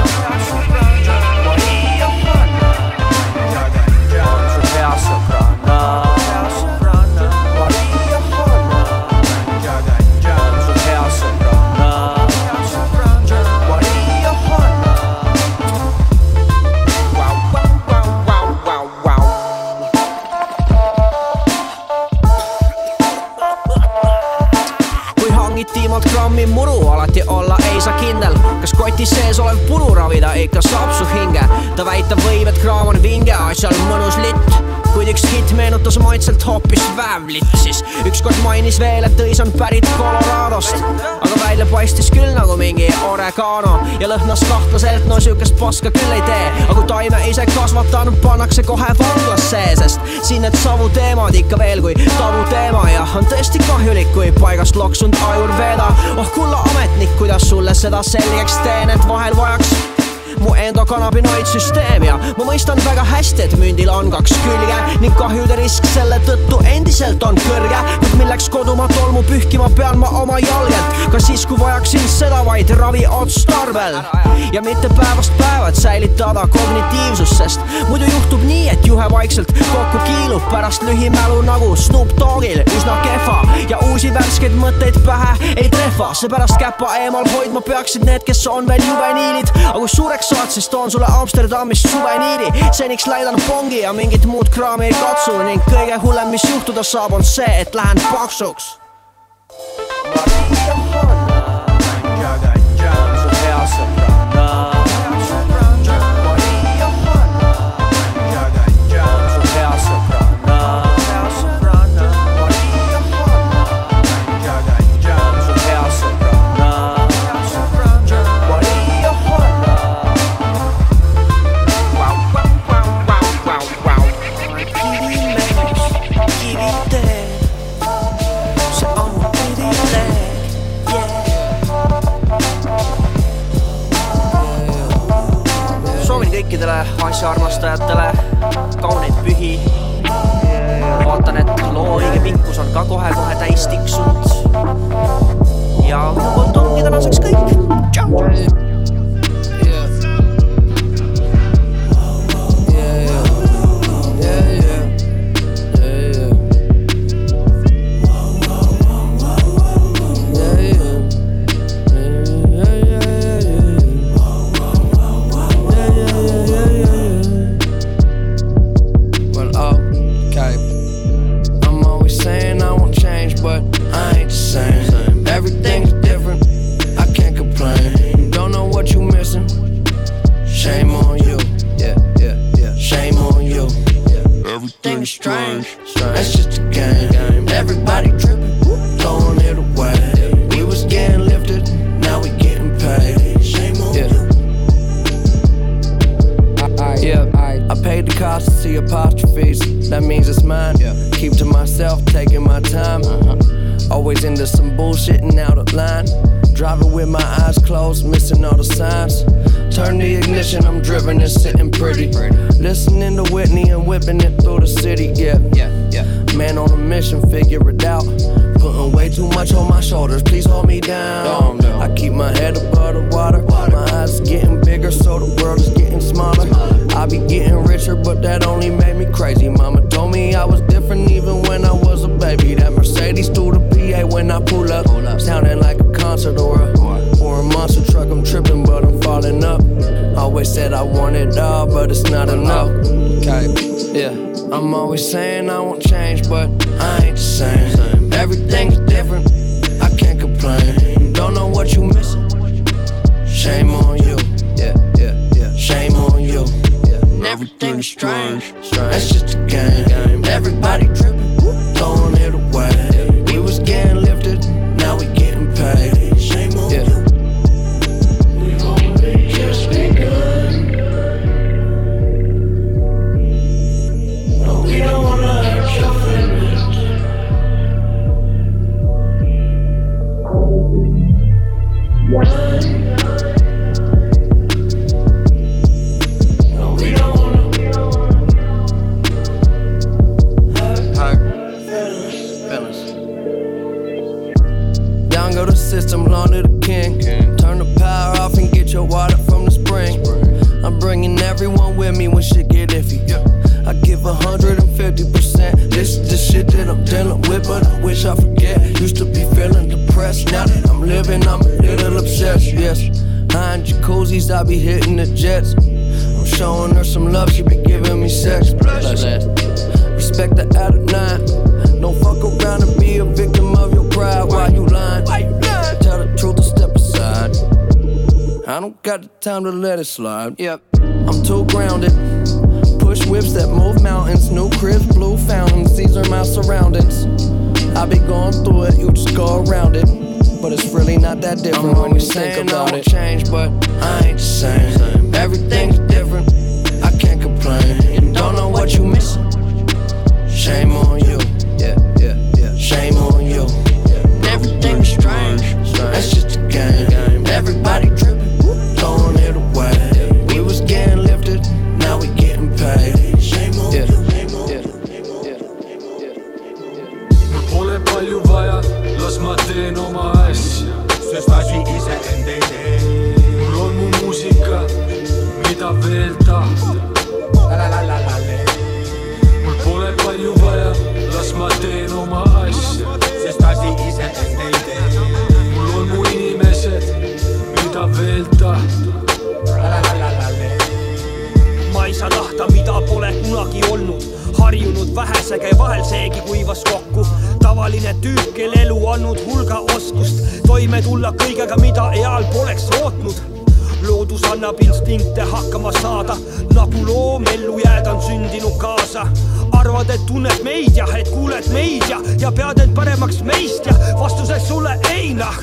S24: Lisa Kindle. Kas kotis sees olev puru ravida? Ikka saab su hinge. ta väitab võib, et kraam on vinge, asjal mõnus litt. Kuid üks hitt meenutas maitselt hoopis väävlit siis ükskord mainis veel, et õis on pärit Coloradost, aga välja paistis küll nagu mingi oregano. Ja lõhnas kahtlaselt, no siukest paska küll ei tee, aga kui taime ise kasvatan, pannakse kohe vanglasse, sest siin need savuteemad ikka veel kui tabuteema ja on tõesti kahjulik, kui paigast loksunud ajurveeda. oh kulla ametnik, kuidas sulle seda selgeks teen, et vahel vajaks mu endokannabinoidsüsteem ja ma mõistan väga hästi, et mündil on kaks külge ning kahjude risk selle tõttu endiselt on kõrge. kuid milleks kodumaa tolmu pühkima pean ma oma jalgelt, ka siis, kui vajaksin seda vaid ravi otstarbel. Ja mitte päevast päeva, et säilitada kognitiivsust, sest muidu juhtub nii, et juhe vaikselt kokku kiilub pärast lühimälu nagu Snoop Doggil. Üsna kehva ja uusi värskeid mõtteid pähe ei trehva, seepärast käpa eemal hoidma peaksid need, kes on veel juveniilid, aga kui suureks saad, siis toon sulle Amsterdamist suveniiri. seniks läidan pongi ja mingit muud kraami ei katsu ning kõige hullem, mis juhtuda saab, on see, et lähen paksuks. Kõikidele asjaarmastajatele kauneid pühi. vaatan, et loo õige pikkus on ka kohe-kohe täis tiksunud. ja poolt ongi tänaseks kõik. tšau.
S25: Driving with my eyes closed, missing all the signs. Turn the ignition, I'm driven and sitting pretty. Listening to Whitney and whipping it through the city, yeah. Yeah, yeah. Man on a mission, figure it out. Putting way too much on my shoulders, please hold me down. I keep my head above the water. My eyes getting bigger, so the world is getting smaller. I be getting richer, but that only made me crazy. Mama told me I was different even when I was a baby. That Mercedes through the PA when I pull up. Sounding like or a, or a monster truck. I'm tripping, but I'm falling up. Always said I want it all, but it's not enough. Okay, yeah. I'm always saying I won't change, but I ain't the same. Everything's different, I can't complain. Don't know what you missing. Shame on you, yeah, yeah, yeah. Shame on you. Yeah. Everything's strange, that's just a game. Everybody tripping, jacuzzis, I be hitting the jets. I'm showing her some love, she be giving me sex. Respect the out of nine. Don't fuck around and be a victim of your pride. Why you lying? Tell the truth and step aside. I don't got the time to let it slide. Yep, I'm too grounded. Push whips that move mountains. New cribs, blue fountains. These are my surroundings. I be going through it, you just go around it. But it's really not that different when you think about it. Change, but I ain't the same. Everything's different. I can't complain. You don't know what you missing. Shame on you. Yeah, yeah, yeah. Shame on you. Everything's strange. That's just a game. Everybody
S26: asi iseend ei tee. mul on mu muusika, mida veel tahta. mul pole palju vaja, las ma teen oma asja, sest asi iseend ei tee. mul on mu inimesed, mida veel tahta.
S27: ma ei saa tahta, mida pole kunagi olnud, harjunud vähesega ja vahel seegi kuivas kokku. Tavaline tüüp, kel elu andnud hulga oskust toime tulla kõigega, mida eal poleks ootnud loodus annab instinkte hakkama saada, nagu loom ellu jääda on sündinud kaasa. arvad, et tunned meid ja et kuuled meid ja, ja pead end paremaks meist ja vastuseks sulle ei noh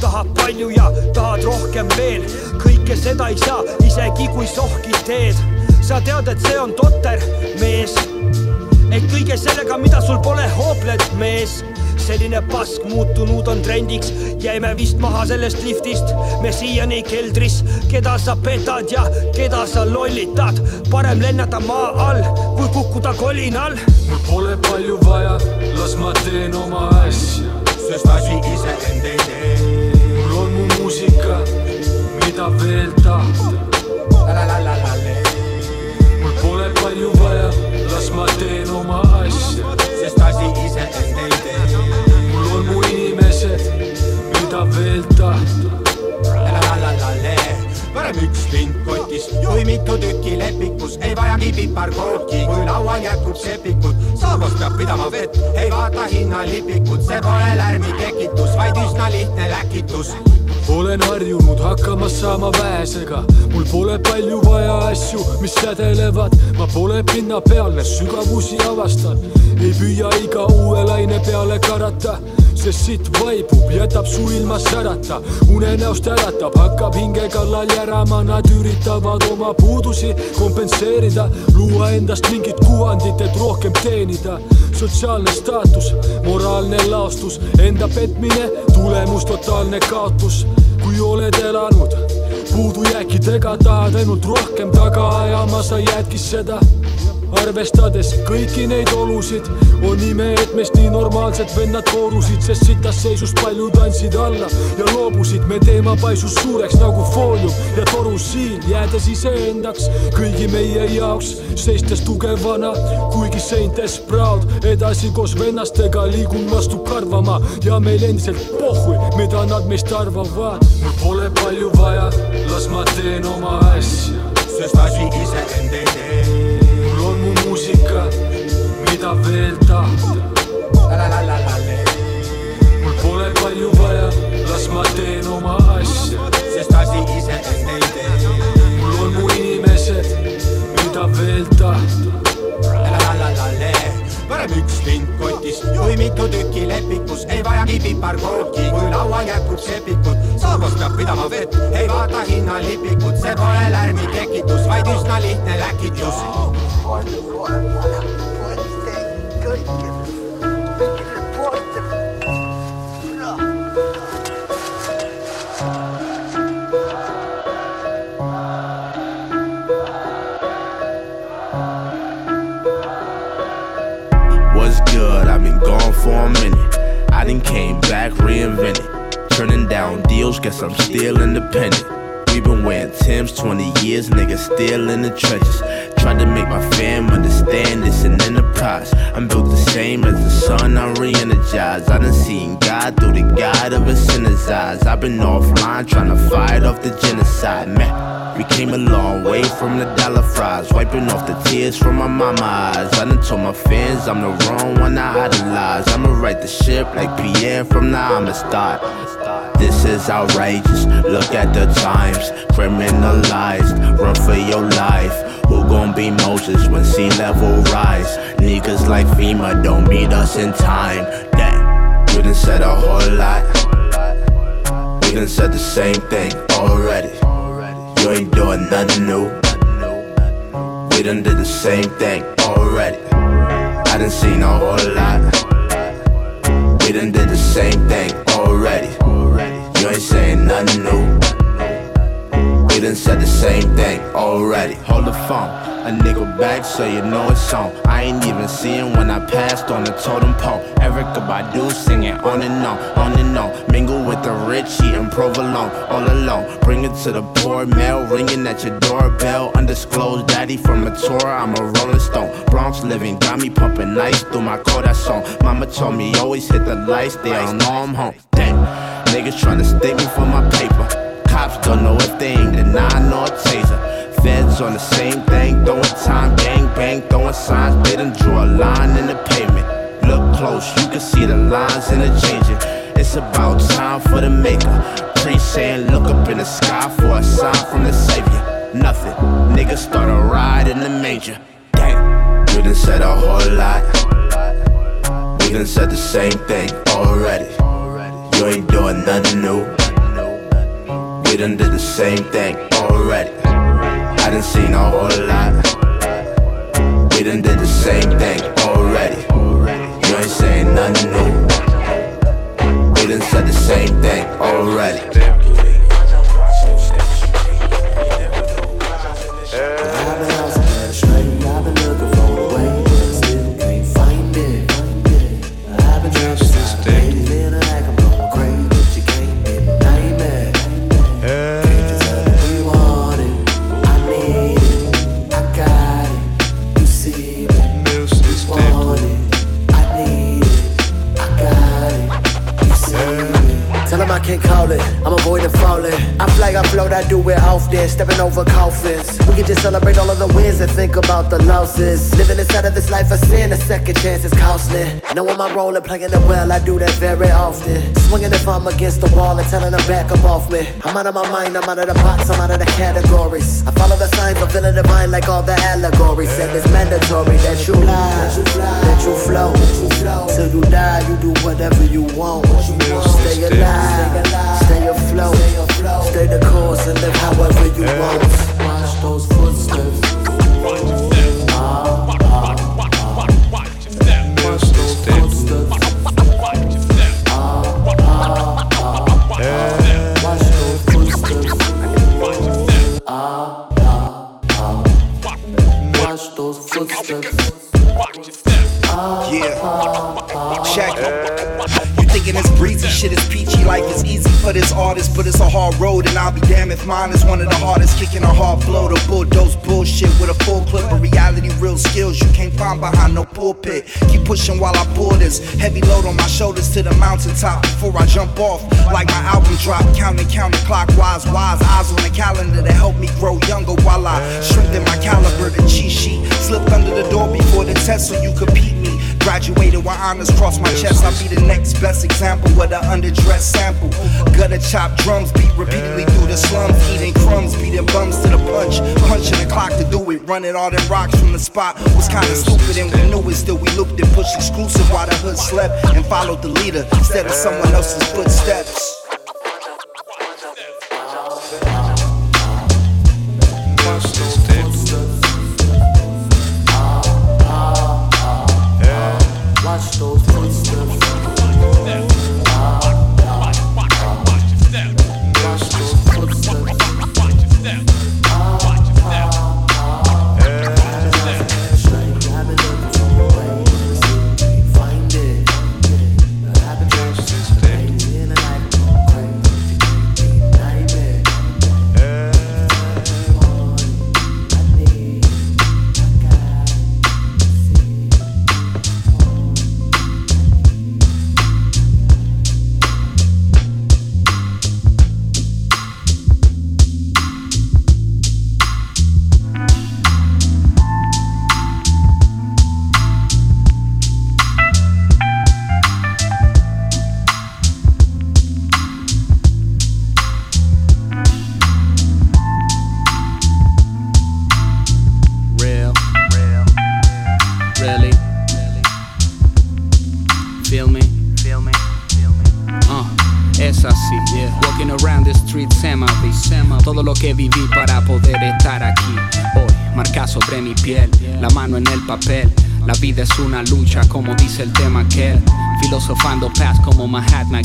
S27: tahab palju ja tahad rohkem veel, kõike seda ei saa, isegi kui sohki teed. sa tead, et see on totter, mees. Et kõige sellega, mida sul pole, hoopled, mees. Selline pask muutunud on trendiks, jäime vist maha sellest liftist, me siiani keldris, keda sa petad ja keda sa lollitad, parem lennata maa all, kui kukkuda kolinal.
S26: mul pole palju vaja, las ma teen oma asja, sest asi iseend ei tee. mul on mu muusika, mida veel tahta. mul pole palju vaja, las ma teen oma asja, sest asi iseend ei tee. mul on mu inimesed, mida veel tahta.
S28: parem üks lind kotis kui mitu tükki lepikus, ei vajagi piparkooki, kui laual jätkub sepikut. saabas peab pidama vett, ei vaata hinnalipikut, see pole lärmi tekitus, vaid üsna lihtne läkitus
S26: olen harjunud hakkama saama vähesega, mul pole palju vaja asju, mis sädelevad, ma pole pinnapealne, sügavusi avastan, ei püüa iga uue laine peale karata, see sitt vaibub, jätab su ilma särata, unenäost äratab, hakkab hinge kallal järama, nad üritavad oma puudusi kompenseerida, luua endast mingit kuvandit, et rohkem teenida. sotsiaalne staatus, moraalne laostus, enda petmine, tulemus totaalne kaotus. kui oled elanud puudujääkidega, tahad ainult rohkem taga ajama, sa jäädki seda arvestades kõiki neid olusid, on ime, et meist nii normaalsed vennad koorusid, sest sitas seisus paljud andsid alla ja loobusid. me teema paisus suureks nagu foolium ja toru siin, jäädes iseendaks kõigi meie jaoks, seistes tugevana, kuigi seintes proud, edasi koos vennastega liigun vastu karvama ja meil endiselt pohhui, mida nad meist arvavad. mul pole palju vaja, las ma teen oma asja,
S29: sest asi iseend ei tee.
S26: muusika, mida veel tahta. mul pole palju vaja, las ma teen oma asja,
S29: sest asi iseend ei tee.
S26: mul on mu inimesed, mida veel tahta.
S29: parem üks lind kotis kui mitu tükki lepikus, ei vajagi piparkooki, kui laual jätkub sepikut. saabas peab pidama vett, ei vaata hinnalipikut, see pole lärmi tekitus, vaid üsna lihtne läkitus.
S30: What's good? I've been gone for a minute. I done came back reinvented. Turning down deals, guess I'm still independent. We've been wearing Tim's 20 years, niggas still in the trenches. Tried to make my fam understand it's an enterprise. I'm built the same as the sun, I'm re energized. I done seen God through the guide of a sinner's eyes. I've been offline trying to fight off the genocide, man. We came a long way from the dollar fries, wiping off the tears from my mama eyes. I done told my fans I'm the wrong one I idolize. I'ma right the ship like Pierre from the Amistad. This is outrageous. Look at the times, criminalized. Run for your life. Who gon' be Moses when sea level rise? Niggas like FEMA don't meet us in time. Damn, we done said a whole lot. We done said the same thing already. You ain't doing nothing new. We done did the same thing already. I done seen a whole lot. We done did the same thing already. You ain't saying nothing new. We done said the same thing already. Hold the phone, a nigga back so you know it's on. I ain't even seeing when I passed on the totem pole. Erykah Badu singing on and on, on and on. Mingle with the rich, eating provolone, all alone. Bring it to the poor, mail ringing at your doorbell. Undisclosed daddy from a tour, I'm a rolling stone. Bronx living got me pumping ice through my corazon. Mama told me always hit the lights, they don't know I'm home. Damn, niggas tryna stick me for my paper. Cops don't know if they ain't denying or taser. Feds on the same thing, throwing time, gang bang, throwing signs. They done drew a line in the pavement. Look close, you can see the lines interchanging. It's about time for the maker. Pre saying, look up in the sky for a sign from the savior. Nothing, niggas start a ride in the major. Dang, we done said a whole lot. We done said the same thing already. You ain't doing nothing new. We done did the same thing already. I done seen a whole lot. We done did the same thing already. You ain't saying nothing new. We done said the same thing already.
S31: call it. I'm avoiding
S30: falling. I fly, I float, I do it often. Stepping over coffins. We can just celebrate all of the wins and think about the losses. Living inside of this life of sin, a second chance is costly. Knowing my role and playing it well, I do that very often. Swinging if I'm against the wall and telling them back up off me. I'm out of my mind, I'm out of the box, I'm out of the categories. I follow the signs, I'm feeling divine like all the allegories. Said it's mandatory that you lie, that you flow. Till you die, you do whatever you want. Stay alive, stay afloat, stay the course and live however you want. Those footsteps.
S32: Thinking it's breezy, shit is peachy, life is easy for this artist, but it's a hard road, and I'll be damned if mine is one of the hardest. Kicking a hard flow to bulldoze bullshit with a full clip of reality, real skills you can't find behind no pulpit. Keep pushing while I pull this heavy load on my shoulders to the mountaintop before I jump off. Like my album drop, counting, counting clockwise, wise eyes on the calendar to help me grow younger while I strengthen my caliber. The cheat sheet slipped under the door before the test, so you compete me. Graduated with honors cross my chest. I'll be the next best example with an underdressed sample. Gutter chop drums beat repeatedly through the slums, eating crumbs, beating bums to the punch, punching the clock to do it, running all them rocks from the spot was kinda stupid and we knew it. Still we looped and pushed exclusive while the hood slept and followed the leader instead of someone else's footsteps.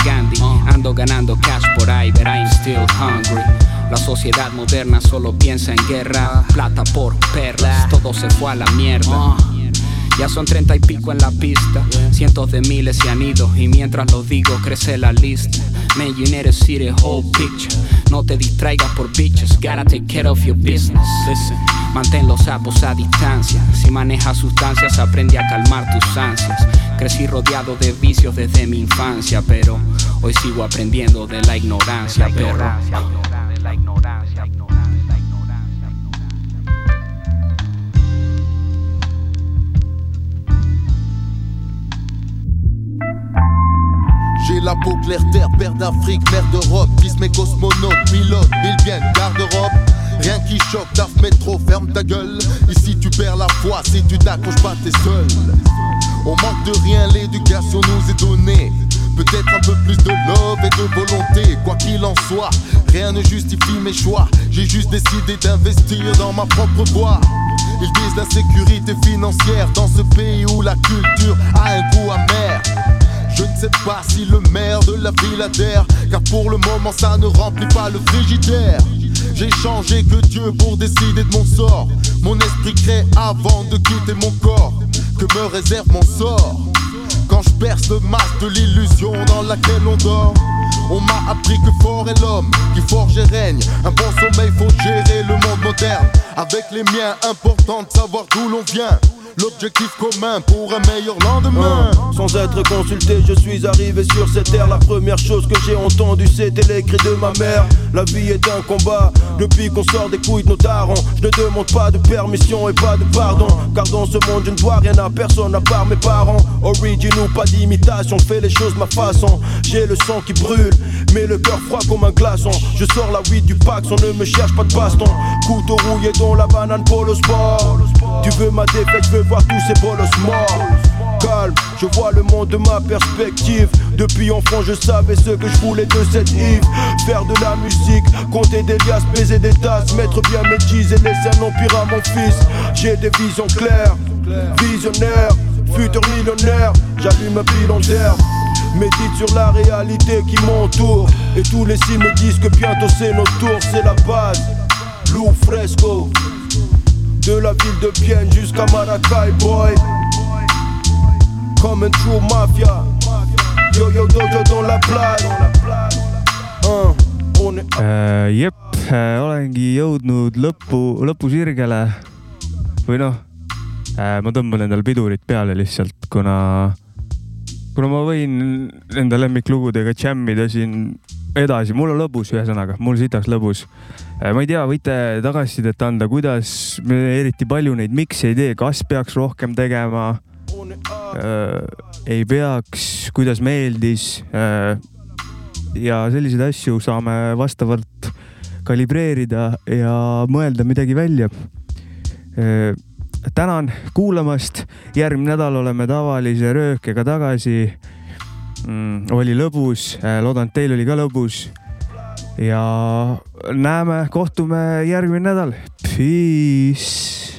S15: Gandhi. Ando ganando cash por ahí, but I'm still hungry. La sociedad moderna solo piensa en guerra, plata por perlas, todo se fue a la mierda. Ya son treinta y pico en la pista, cientos de miles se han ido y mientras lo digo crece la lista. Man, you need to see whole picture. No te distraigas por bitches, gotta take care of your business. Listen, mantén los sapos a distancia. Si manejas sustancias, aprende a calmar tus ansias. Crecí rodeado de vicios desde mi infancia, pero hoy sigo aprendiendo de la ignorancia, perro.
S33: J'ai la peau claire terre, père d'Afrique, mère d'Europe, fils mes cosmonautes, pilote, Bilbien, garde-robe. Rien qui choque, taf métro, ferme ta gueule. Ici tu perds la foi si tu t'accroches pas, t'es seul. On manque de rien, l'éducation nous est donnée. Peut-être un peu plus de love et de volonté. Quoi qu'il en soit, rien ne justifie mes choix. J'ai juste décidé d'investir dans ma propre voie. Ils disent la sécurité financière dans ce pays où la culture a un goût amer. Je ne sais pas si le maire de la ville adhère, car pour le moment ça ne remplit pas le frigidaire. J'ai changé que Dieu pour décider de mon sort. Mon esprit crée avant de quitter mon corps. Que me réserve mon sort? Quand je perce le masque de l'illusion dans laquelle on dort. On m'a appris que fort est l'homme qui forge et règne. Un bon sommeil, faut gérer le monde moderne. Avec les miens, important de savoir d'où l'on vient. L'objectif commun pour un meilleur lendemain.
S20: Sans être consulté, je suis arrivé sur cette terre. La première chose que j'ai entendue, c'était les cris de ma mère. La vie est un combat, depuis qu'on sort des couilles de nos darons. Je ne demande pas de permission et pas de pardon. Car dans ce monde, je ne dois rien à personne à part mes parents. Origin ou pas d'imitation, fais les choses ma façon. J'ai le sang qui brûle, mais le cœur froid comme un glaçon. Je sors la weed du pax, on ne me cherche pas de baston. Couteau rouillé dans la banane polo sport. Tu veux ma défaite, je veux voir tous ces bolos morts. Calme, je vois le monde de ma perspective. Depuis enfant, je savais ce que je voulais de cette Yves. Faire de la musique, compter des liasses, baiser des tasses, mettre bien mes G's et laisser un empire à mon fils. J'ai des visions claires, visionnaire, futur millionnaire. J'allume un pilon d'air. Médite sur la réalité qui m'entoure. Et tous les signes me disent que bientôt c'est notre tour, c'est la base. Lou Fresco. De la ville de Pienne jusqu'à Maracay, boy. Comme un true mafia. Yo yo dojo dans la place. Uh, on est
S1: äh,. jep äh,, olengi jõudnud lõpu, lõpusirgele või noh äh,, ma tõmban endale pidurit peale lihtsalt, kuna, kuna ma võin enda lemmiklugudega džämmida siin edasi, mul on lõbus, ühesõnaga, mul sitaks lõbus. ma ei tea, võite tagasisidet anda, kuidas eriti palju neid miks'e ei tee, kas peaks rohkem tegema äh,? ei peaks, kuidas meeldis äh,? ja selliseid asju saame vastavalt kalibreerida ja mõelda midagi välja. tänan kuulamast, järgmine nädal oleme tavalise röökega tagasi mm,. oli lõbus, loodan, et teil oli ka lõbus. ja näeme, kohtume järgmine nädal. Peace.